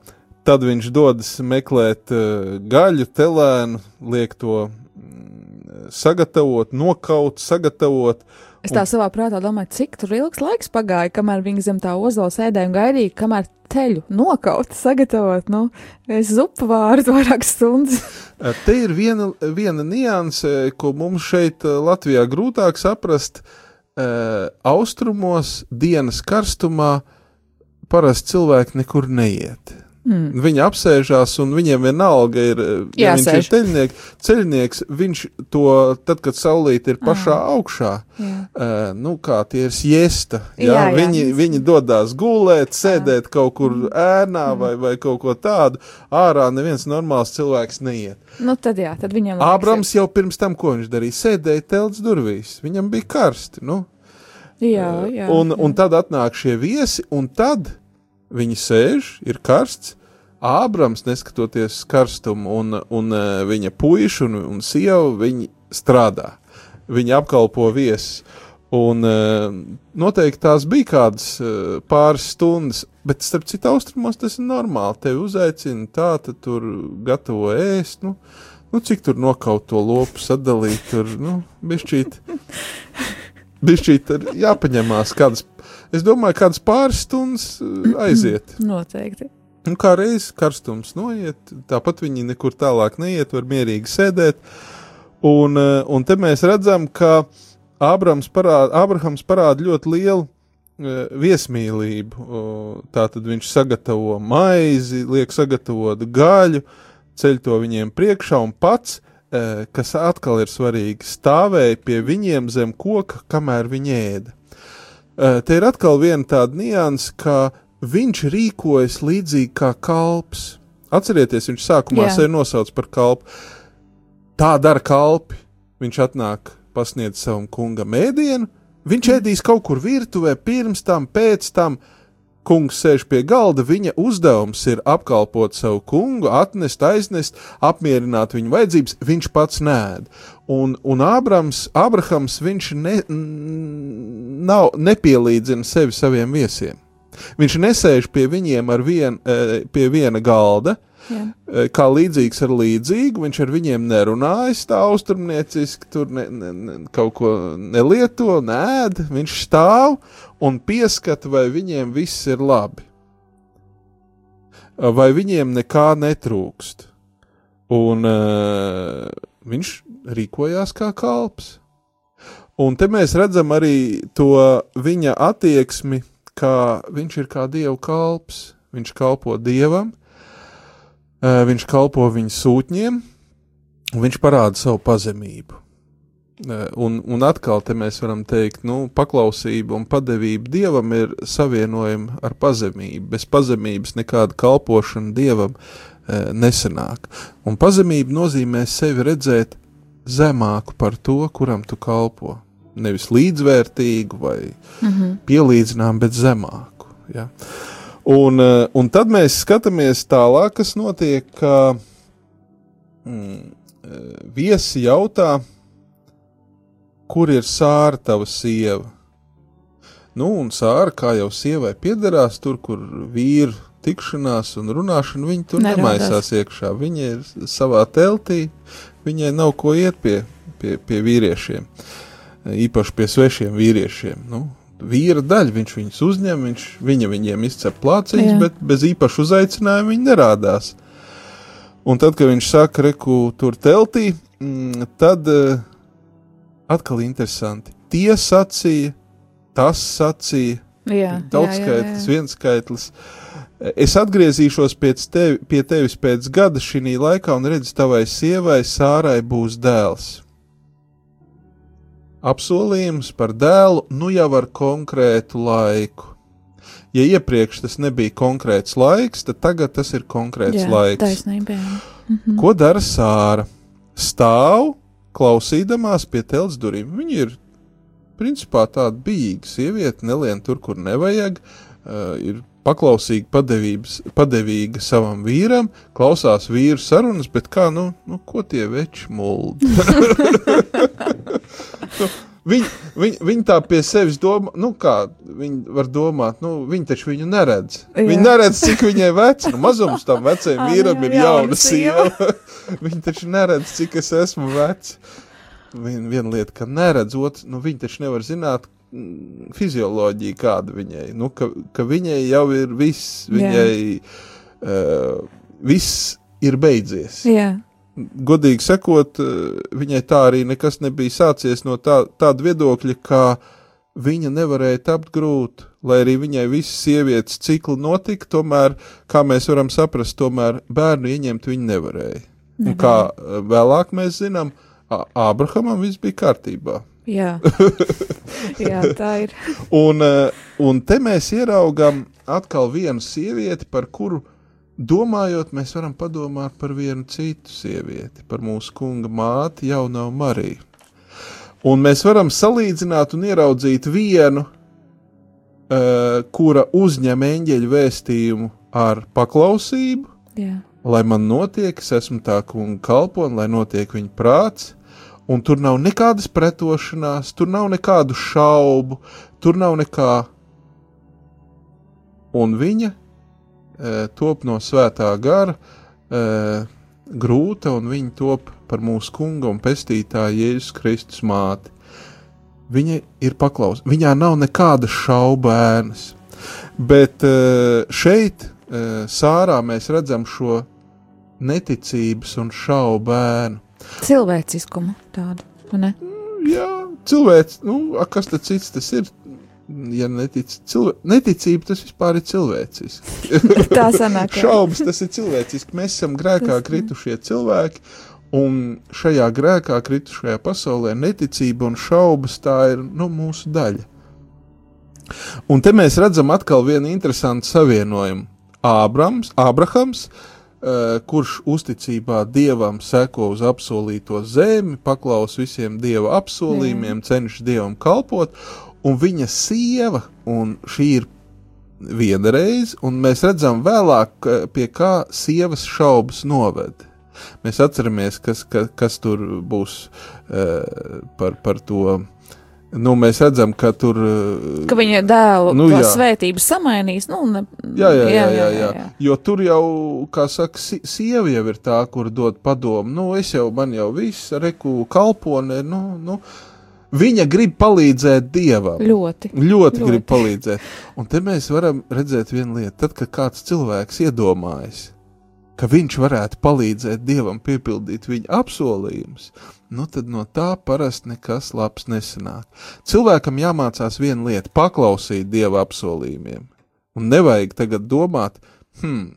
Tad viņš dodas meklēt uh, gaļu, telēnu, liek to mm, sagatavot, nokaut, sagatavot. Es tā savā prātā domāju, cik tur ilgs laiks pagāja, kamēr viņi zem tā ozola sēdēja un gaidīja, kamēr teļu nokaut, sagatavot. Nu, es zupu vārdu vairākas stundas. Uh, Te ir viena, viena nianse, ko mums šeit uh, Latvijā grūtāk saprast. Austrumos dienas karstumā parasti cilvēki nekur neiet. Mm. Viņi apsēžās, un viņiem vienalga ir, uh, ja viņš ir ceļniek, ceļnieks. Viņš to, tad, kad saulīte ir pašā Ah. augšā, Jā. uh, nu, kā tie ir siesta. Jā, Jā, jā. Viņi, viņi dodas gulēt, sēdēt kaut kur Mm. ēnā vai, vai kaut ko tādu. Ārā neviens normāls cilvēks neiet. Nu, tad jā, tad viņam Ābrams jau pirms tam, ko viņš darīja, sēdēja telts durvīs. Viņam bija karsti. Nu, Jā, jā. un, jā. un tad atnāk šie viesi, un tad viņi sēž, ir karsts. Ābrams, neskatoties uz karstumu, un, un uh, viņa puikas un, un sieva, viņi strādā. Viņi apkalpo viesus. Un uh, noteikti tās bija kādas uh, pāris stundas, bet starp citu austrumos tas ir normāli. Tevi uzaicina tā, tad tur gatavo ēst. Nu, nu cik tur nokaut to lopu sadalīt, tur, nu, bišķīt. Bišķīt ir jāpaņemās kādas, es domāju, kādas pāris stundas uh, aiziet. Noteikti. Un kā reizes karstums noiet, tāpat viņi nekur tālāk neiet, var mierīgi sēdēt. Un, eh, un te mēs redzam, ka Ābrams parāda, Ābrahams parāda ļoti lielu eh, viesmīlību. Tātad viņš sagatavo maizi, liek sagatavot gaļu, ceļ to viņiem priekšā un pats, eh, kas atkal ir svarīgi, stāvēja pie viņiem zem koka, kamēr viņi ēda. Te ir atkal viena tāda nianses, ka viņš rīkojas līdzīgi kā kalps. Atcerieties, viņš sākumā Jā. sevi nosauc par kalpu. Tā dara kalpi. Viņš atnāk, pasniedz savam kungam ēdienu. Viņš ēdīs kaut kur virtuvē, pirms tam, pēc tam. Kungs sēž pie galda, viņa uzdevums ir apkalpot savu kungu, atnest, aiznest, apmierināt viņa vajadzības. Viņš pats nēd. Un, un Ābrams, Abrahams, viņš ne, nav, nepielīdzina sevi saviem viesiem. Viņš nesēž pie viņiem ar vien, eh, pie viena galda, Jā. Eh, kā līdzīgs ar līdzīgu. Viņš ar viņiem nerunājas tā austrumnieciski, tur ne, ne, ne, kaut ko nelieto, nēd. Viņš stāv un pieskata, vai viņiem viss ir labi. Vai viņiem nekā netrūkst. Un uh, viņš rīkojās kā kalps. Un te mēs redzam arī to viņa attieksmi, kā viņš ir kā dievu kalps. Viņš kalpo dievam, Eh, viņš kalpo viņa sūtņiem, un viņš parāda savu pazemību. Eh, Un, un atkal te mēs varam teikt, ka paklausība un padevība dievam ir savienojama ar pazemību. Bez pazemības nekāda kalpošana dievam e, nesanāk. Un pazemība nozīmē sevi redzēt zemāku par to, kuram tu kalpo. Nevis līdzvērtīgu vai Mhm. pielīdzinām, bet zemāku. Ja? Un, eh, un tad mēs skatāmies tālāk, kas notiek, mm, viesi jautā, kur ir sāra tava sieva. Nu, un sāra, kā jau sievai piederās, tur, kur vīri tikšanās un runāšana, viņi tur Nerodās. nemaisās iekšā. Viņa ir savā teltī, viņai nav ko iet pie, pie, pie vīriešiem, īpaši pie svešiem vīriešiem. Nu, vīra daļa, viņš viņus uzņem, viņš, viņa viņiem izcep plāciņus, Jā. bet bez īpaša uzaicinājuma viņi nerādās. Un tad, kad viņš saka, reku tur teltī, mm, tad uh, atkal interesanti. Tie sacīja, tas sacīja, daudzskaitlis, vienskaitlis. Es atgriezīšos tevi, pie tevis pēc gada šī laikā un redzu, tavai sievai Sārai būs dēls. Apsolījums par dēlu nu jau ar konkrētu laiku. Ja iepriekš tas nebija konkrēts laiks, tad tagad tas ir konkrēts jā, laiks. taisnība. Jā. Ko dara Sāra? Stāv, klausīdamās pie telts durvīm. Viņa ir principā tāda bijīga sieviete, nelien tur, kur nevajag. Uh, ir paklausīga, padevīga savam vīram, klausās vīru sarunas, bet kā, nu, nu ko tie veči muldi? Viņi, viņi, viņi tā pie sevis domā, nu kā viņi var domāt, nu viņi taču viņu neredz. Jā. Viņi neredz, cik viņai vecs, nu mazums tam vecajam vīram ir jauna sieva. viņi taču neredz, cik es esmu vecs. Vien, viena lieta, ka neredz, otrs, nu viņi taču nevar zināt mm, fizioloģiju, kāda viņai, nu ka, ka viņai jau ir viss, viņai uh, viss ir beidzies Jā. godīgi sakot, eh, viņai tā arī nekas nebija sācies no tā, tāda viedokļa, ka viņa nevarēja tapt grūti. Lai arī viņai visas sievietes cikli notika, tomēr, kā mēs varam saprast, tomēr bērnu ieņemt viņa nevarēja. Un kā eh, vēlāk mēs zinām, Ābrahamam viss bija kārtībā. Jā. jā, tā ir. Un, eh, un te mēs ieraugam atkal vienu sievieti, par kuru domājot, mēs varam padomāt par vienu citu sievieti, par mūsu kunga māti, jaunā Mariju. Un mēs varam salīdzināt un ieraudzīt vienu, uh, kura uzņem eņģeļu vēstījumu ar paklausību, Jā. lai man notiek, es esmu tā kunga kalpona, lai notiek viņa prāts, un tur nav nekādas pretošanās, tur nav nekādu šaubu, tur nav nekā. Un viņa e, top no svētā gara, e, grūta, un viņa top par mūsu kunga un pestītāja Jēzus Kristus māti. Viņa ir paklausīga, viņā nav nekāda šaubēnas. Bet e, šeit, e, Sārā, mēs redzam šo neticības un šaubēnu. Cilvēciskumu tādu. Ne? Jā, cilvēks, nu, a, kas tad cits tas ir? Ja netic, cilvē... neticība tas vispār ir cilvēciski. Tā sanāk. Šaubas tas ir cilvēciski. Mēs esam grēkā Tas- kritušie cilvēki, un šajā grēkā kritušajā pasaulē neticība un šaubas tā ir nu, mūsu daļa. Un te mēs redzam atkal vienu interesantu savienojumu. Ābrams, Ābrahams, eh, kurš uzticībā dievam seko uz apsolīto zemi, paklaus visiem dieva apsolījumiem, cenšas dievam kalpot, un viņa sieva, un šī ir viena reize, un mēs redzam vēlāk, pie kā sievas šaubas noved. Mēs atceramies, kas, ka, kas tur būs uh, par, par to. Nu, mēs redzam, ka tur. eh, Ka viņa dēlu Nu, jā. svētības samainīs. Nu, ne, Jā, jā, jā, jā, jā, jā. Jo tur jau, kā saka, si sieva jau ir tā, kur dod padomu. Nu, es jau, man jau viss, reku kalpone, nu, nu. Viņa grib palīdzēt dievam. Ļoti. Ļoti, ļoti Ļoti. grib palīdzēt. Un te mēs varam redzēt vienu lietu. Tad, kad kāds cilvēks iedomājas, ka viņš varētu palīdzēt dievam piepildīt viņa apsolījumus, nu tad no tā parasti nekas labs nesanāk. Cilvēkam jāmācās viena lieta - paklausīt dieva apsolījumiem. Un nevajag tagad domāt, hmm,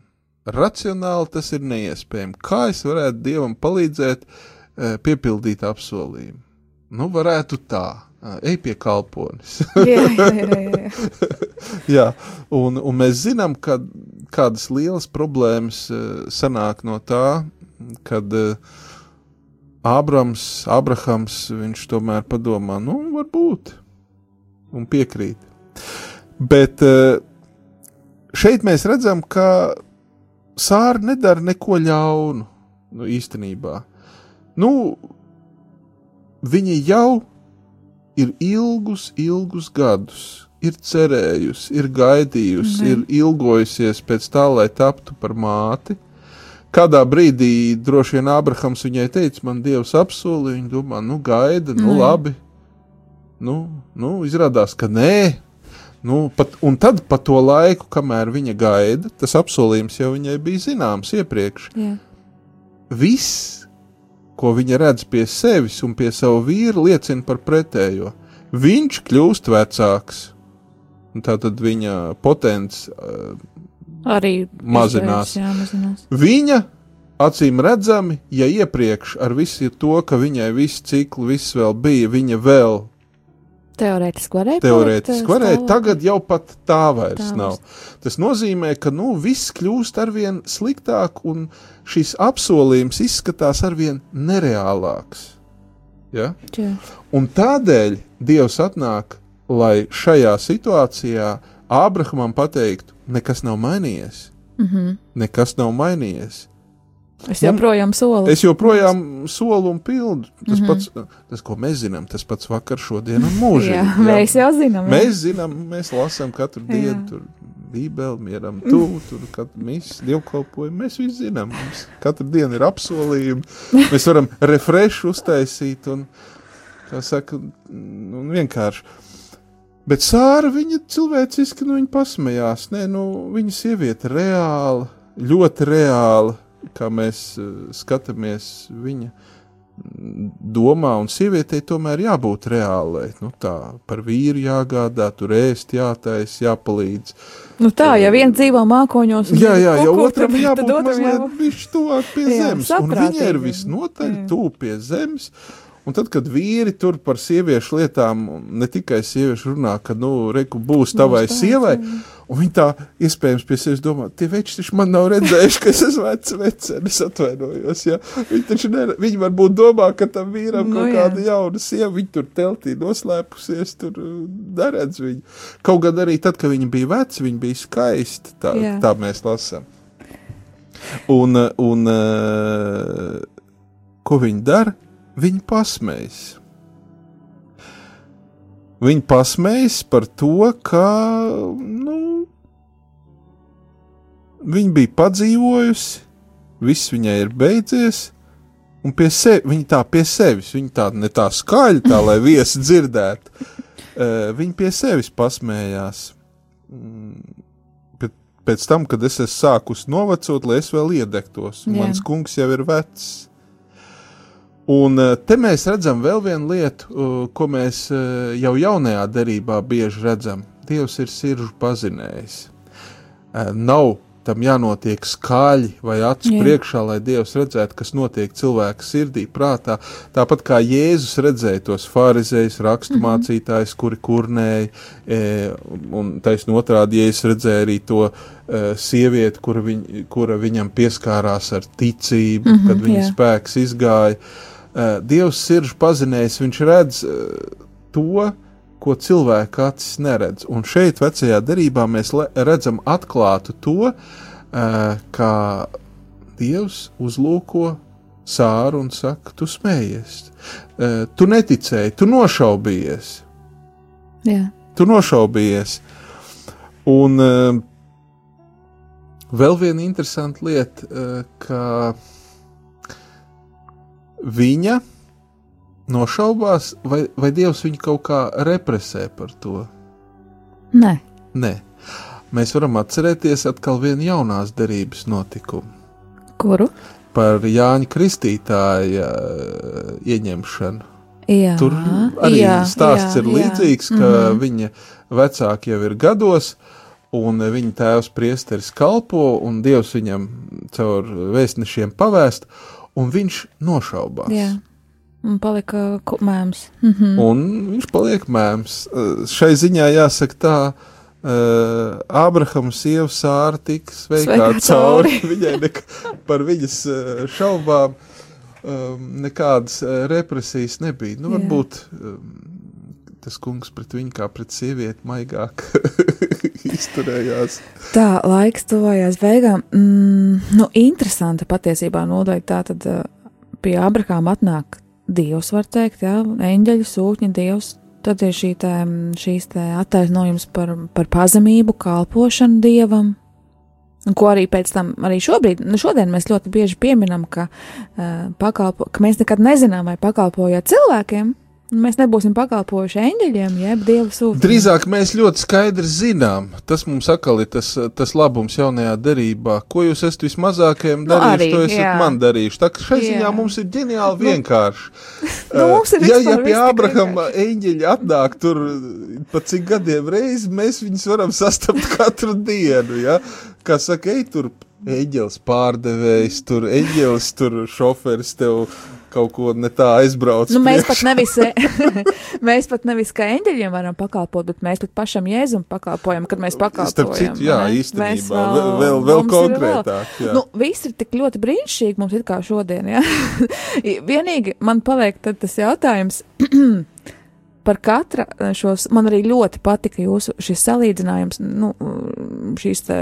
racionāli tas ir neiespējami. Kā es varētu dievam palīdzēt eh, piepildīt apsolījumu? Nu, varētu tā. Ej pie kalpones. Jā, jā, jā, jā. Jā, un, un mēs zinām, ka kādas lielas problēmas sanāk no tā, kad uh, Ābrams, Abrahams, viņš tomēr padomā, nu, varbūt, un piekrīt. Bet uh, šeit mēs redzam, ka Sāra nedara neko ļaunu nu, īstenībā. Nu, viņa jau ir ilgus, ilgus gadus ir cerējusi, ir gaidījusi, Mhm. ir ilgojusies pēc tā, lai taptu par māti. Kādā brīdī droši vien Ābrahams viņai teica, man Dievs apsolīja, viņa domā, nu, gaida, nu, jā. labi. Nu, nu, izrādās, ka nē. Nu, pat, un tad, pa to laiku, kamēr viņa gaida, tas apsolījums jau viņai bija zināms iepriekš. Jā. Viss, ko viņa redz pie sevis un pie sava vīra, liecina par pretējo. Viņš kļūst vecāks. Un Tā tad viņa potents uh, Arī Mazinās. iespējams, Jā, mazinās. Viņa acīm redzami, ja iepriekš ar visu to, ka viņai viss cikls, viss vēl bija, viņa vēl Teorētiski varēja. teorētiski palikt, varēja, tagad jau pat tā vairs Tā nav. Tas nozīmē, ka nu, viss kļūst arvien sliktāk, un šis apsolījums izskatās arvien nereālāks. Ja? Jā. Un tādēļ Dievs atnāk, lai šajā situācijā Ābrahamam pateiktu, nekas nav mainījies. Mhm. Nekas nav mainījies. Es joprojām solu. Es joprojām solu un pildu. Tas Mhm. pats, tas, ko mēs zinām, tas pats vakar, šodien un mūžīgi. Jā, mēs jau zinām. jā. Mēs zinām, mēs lasām katru Jā. dienu, tur Bībeli, mieram, tu, tur katru misiju, dievkalpojumu. Mēs visi zinām, mums katru dienu ir apsolījumi. Mēs varam refrešu uztaisīt un, kā saka, un vienkārši. Bet Sāra, viņa cilvēciski, nu, viņa pasmējās. Nē, nu, viņa sieviete reāli, ļoti reāli, kā mēs uh, skatāmies viņa domā, un sievietei tomēr jābūt reālai. Nu, tā par vīru jāgādā, tur ēst, jātais, jāpalīdz. Nu tā, ja viens dzīvo mākoņos, Jā, jā, ja kukur, otram tad- jābūt otram mazliet viņš tuvāk pie Jā, zemes, un viņa ir visnotaļ tuvu pie zemes. Un tad, kad vīri tur par sieviešu lietām, ne tikai sieviešu runā, ka, nu, reku būs tavai tāds, sievai, un viņi tā iespējams pie sevis domā, tie veči taču man nav redzējuši, ka es esmu vecs vecenis, atvainojos, jā. Viņi taču ne, viņi varbūt domā, ka tam vīram Nu, kaut jā. kāda jauna sieva, viņi tur teltī noslēpusies, tur uh, neredz viņu. Kaut gan arī tad, kad viņi bija veci, viņi bija skaisti, tā, Jā. tā mēs lasām. Un, uh, un uh, ko viņi dara? Viņi pasmējas. Viņi pasmējas par to, ka nu, viņa bija padzīvojusi, viss viņai ir beidzies, un pie sevi, viņa tā pie sevis, viņa tā ne tā skaļi, tā lai viesi dzirdētu. Uh, viņa pie sevis pasmējās. Bet Pēc tam, kad es esmu sākus novecot, lai es vēl iedegtos, mans kungs jau ir vecs. Un eh, te mēs redzam vēl vienu lietu, eh, ko mēs eh, jau jaunajā derībā bieži redzam. Dievs ir sirdžu pazinējis. Nav tam jānotiek skaļi vai acu Jā. priekšā, lai Dievs redzētu, kas notiek cilvēka sirdī, prātā. Tāpat kā Jēzus redzēja tos farizējus, raksturmācītājus, kuri kurnēja, e, un taisnība otrādi Jēzus redzēja arī to e, sievieti, kura, viņ, kura viņam pieskārās ar ticību, Mhm, kad viņa jā. spēks izgāja. E, Dievs sirdžu pazinējis, viņš redz e, to, ko cilvēka acis neredz. Un šeit, vecajā derībā, mēs redzam atklātu to, eh, kā Dievs uzlūko sāru un saka, tu smējies, Eh, tu neticēji, tu nošaubījies, Jā. tu nošaubījies. Un eh, vēl viena interesanta lieta, eh, ka viņa nošaubās, vai, vai Dievs viņu kaut kā represē par to. Nē. Nē, mēs varam atcerēties atkal vienu jaunās derības notikumu Kuru? par Jāņa Kristītāja uh, ieņemšanu. Jā. Tur arī jā, stāsts jā, ir jā. līdzīgs, ka mm. -hmm. viņa vecāki jau ir gados, un viņa tēvs priesteris kalpo, un Dievs viņam caur vēstnešiem pavēst, un viņš nošaubās. Jā. Un palika mēms. Mhm. Un viņš paliek mēms. Uh, Šai ziņā jāsaka tā, uh, Ābrahama sieva sāra tika sveikā cauri. Viņai nek par viņas uh, šaubām um, nekādas uh, represijas nebija. Nu, varbūt um, tas kungs pret viņu kā pret sievieti maigāk izturējās. Tā, laiks tuvojās beigām. Mm, nu, interesanta patiesībā nodaļa. Tā tad uh, pie Abrahāma atnāk Dievs, var teikt, jā, eņģeļu sūtņa Dievs. Tad ir šī te, šīs te attaisnojums par, par pazemību, kalpošanu Dievam. Ko arī pēc tam, arī šobrīd, nu šodien mēs ļoti bieži pieminam, ka, uh, pakalpo, ka mēs nekad nezinām, vai pakalpojot cilvēkiem, mēs nebūsim pakalpojuši eņģeļiem, jeb dievu sūtījumam. Drīzāk mēs ļoti skaidri zinām, tas mums atkal ir tas, tas labums jaunajā derībā. Ko jūs esat vismazākajiem Nu, darījuši, arī, to esat jā. man darījuši. Tā kā šai Jā. ziņā mums ir ģeniāli vienkārši. Nu, mums ir ja, ja vispār pie Abrahama eņģeļa atnāk tur pa cik gadiem reizi, mēs viņus varam sastapt katru dienu, ja? Kā saka, ej tur eņģelis pārdevējs, tur eņģelis, tur šoferis tev kaut ko ne tā aizbrauc. Nu, mēs, pat nevis, mēs pat nevis kā eņģeļiem varam pakalpot, bet mēs pat pašam jēzum pakalpojam, kad mēs pakalpojam. Starp citu, jā, ne? īstenībā, Mēs vēl- vēl- vēl konkrētāk, jā. Nu, viss ir tik ļoti brīnišķīgi mums ir kā šodien, jā. Vienīgi man paliek tad tas jautājums. Par katra šos, man arī ļoti patika jūsu šis salīdzinājums, nu, šīs te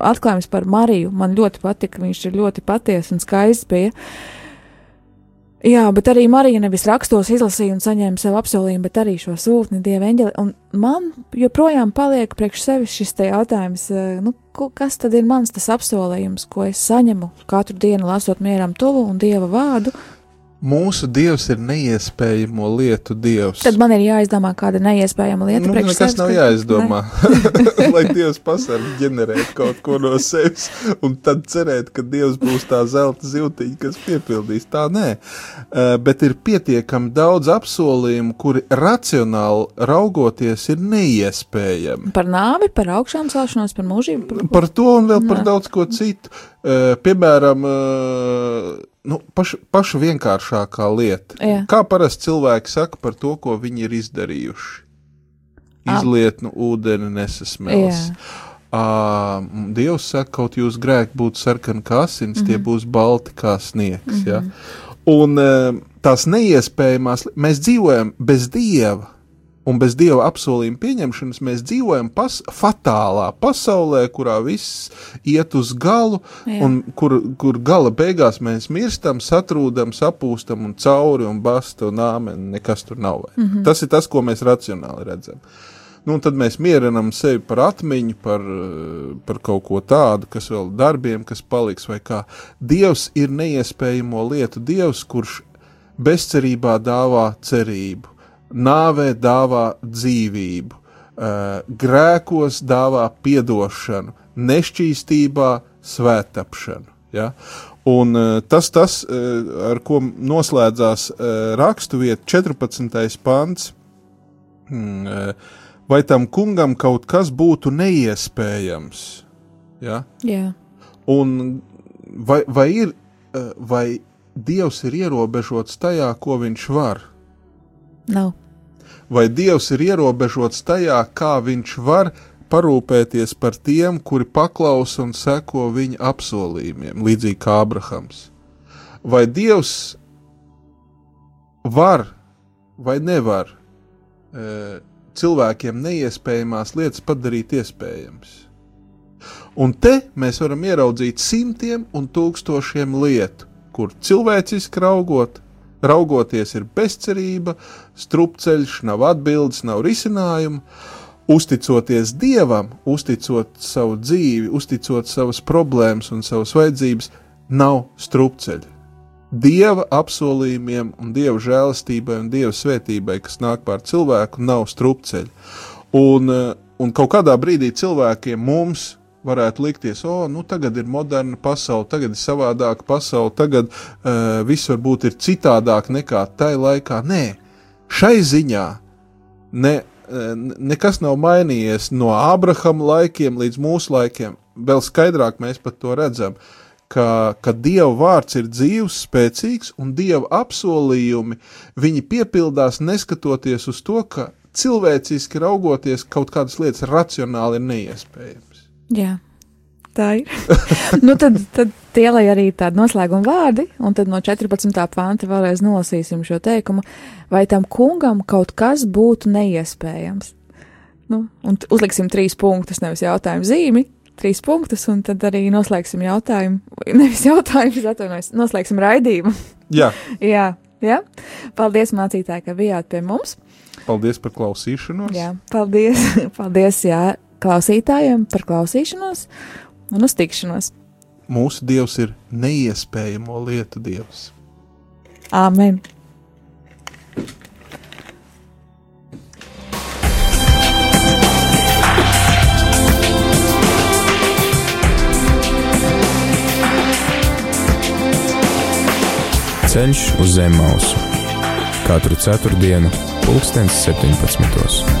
atklājums par Mariju. Man ļoti patika, viņš ir ļoti patiesa un skaists bija. Jā, bet arī Marija nevis rakstos izlasīja un saņēma sev apsolījumu, bet arī šo sūtni dieva eņģeli. Un man joprojām paliek priekš sevis šis te jautājums, eh, nu, kas tad ir mans tas apsolījums, ko es saņemu katru dienu lasot mieram tuvu un dieva vārdu, Mūsu dievs ir neiespējamo lietu dievs. tad man ir jāizdomā kāda neiespējama lieta Nu, nekas sevis. nav jāizdomā. Lai Dievs pasarg ģenerēt kaut ko no sevis, un tad cerēt, ka Dievs būs tā zelta ziltiņa, kas piepildīs. Tā nē. Uh, bet ir pietiekami daudz apsolījumu, kuri racionāli raugoties ir neiespējami. Par nāvi, par augšām celšanos, par mūžību. Par... Par to un vēl par Nē. daudz ko citu. Uh, piemēram, uh, nu, paša, paša vienkāršākā lieta. Jā. Kā parasti cilvēki saka par to, ko viņi ir izdarījuši? Izliet no ūdeni nesasmēlis. Uh, Dievs saka, kaut jūs grēki būtu sarkani kā asins, mm -hmm. tie Mhm. būs balti kā sniegs. Mm -hmm. ja? Un uh, tās neiespējamās, mēs dzīvojam bez Dieva. Un bez dieva apsolījuma pieņemšanas mēs dzīvojam pas, fatālā pasaulē, kurā viss iet uz galu, Jā. un kur, kur gala beigās mēs mirstam, satrūdam, sapūstam un cauri un basta un āmen. Nekas tur nav. Mm -hmm. Tas ir tas, ko mēs racionāli redzam. Nu, tad mēs mierinām sevi par atmiņu, par, eh, par kaut ko tādu, kas vēl darbiem, kas paliks vai kā. Dievs ir neiespējamo lietu dievs, kurš bezcerībā dāvā cerību, nāvē dāvā dzīvību, eh, grēkos dāvā piedošanu, nešķīstībā svētapšanu. Ja? Un eh, tas, tas, eh, ar ko noslēdzās raksturvieta 14. pants, hmm, vai tam kungam kaut kas būtu neiespējams? Ja? Jā. Un vai, vai ir, vai Dievs ir ierobežots tajā, ko viņš var? Nav. Vai Dievs ir ierobežots tajā, kā viņš var parūpēties par tiem, kuri paklausa un seko viņa apsolījumiem, līdzīgi kā Abrahams? Vai Dievs var vai nevar e, cilvēkiem neiespējamās lietas padarīt iespējamas? Un te mēs varam ieraudzīt simtiem un tūkstošiem lietu, kur cilvēciski raugot, raugoties ir bezcerība, strupceļš, nav atbildes, nav risinājumu. Uzticoties dievam, uzticot savu dzīvi, uzticot savas problēmas un savas vajadzības, nav strupceļi. Dieva apsolījumiem, un dieva žēlastībai un dieva svētībai, kas nāk pār cilvēku, nav strupceļi. Un, eh, un kaut kādā brīdī cilvēkiem mums varētu likties, o, nu tagad ir moderna pasaule, tagad ir savādāka pasaule, tagad uh, viss varbūt ir citādāk nekā tajā laikā. Nē, šai ziņā ne, eh, nekas nav mainījies no Abrahama laikiem līdz mūsu laikiem. Vēl skaidrāk mēs pat to redzam, ka, ka Dieva vārds ir dzīves, spēcīgs, un Dieva apsolījumi viņi piepildās neskatoties uz to, ka cilvēciski raugoties kaut kādas lietas racionāli ir neiespējams. Jā, tā ir. nu, tad, tad tie lai arī tādi noslēguma vārdi, un tad no 14. panta vēlreiz nolasīsim šo teikumu. Vai tam kungam kaut kas būtu neiespējams? Nu, un uzliksim trīs punktus, nevis jautājumu zīmi. Trīs punktus, un tad arī noslēgsim jautājumu. Nevis jautājumu, atvainojos, noslēgsim raidījumu. Jā, Jā, jā. Paldies, mācītāji, ka bijāt pie mums. paldies par klausīšanos. Jā, paldies, paldies jā, klausītājiem par klausīšanos un uz tikšanos. Mūsu Dievs ir neiespējamo lietu Dievs. Āmen! Ceļš uz zem mausu katru ceturtdienu, pulkstens 17.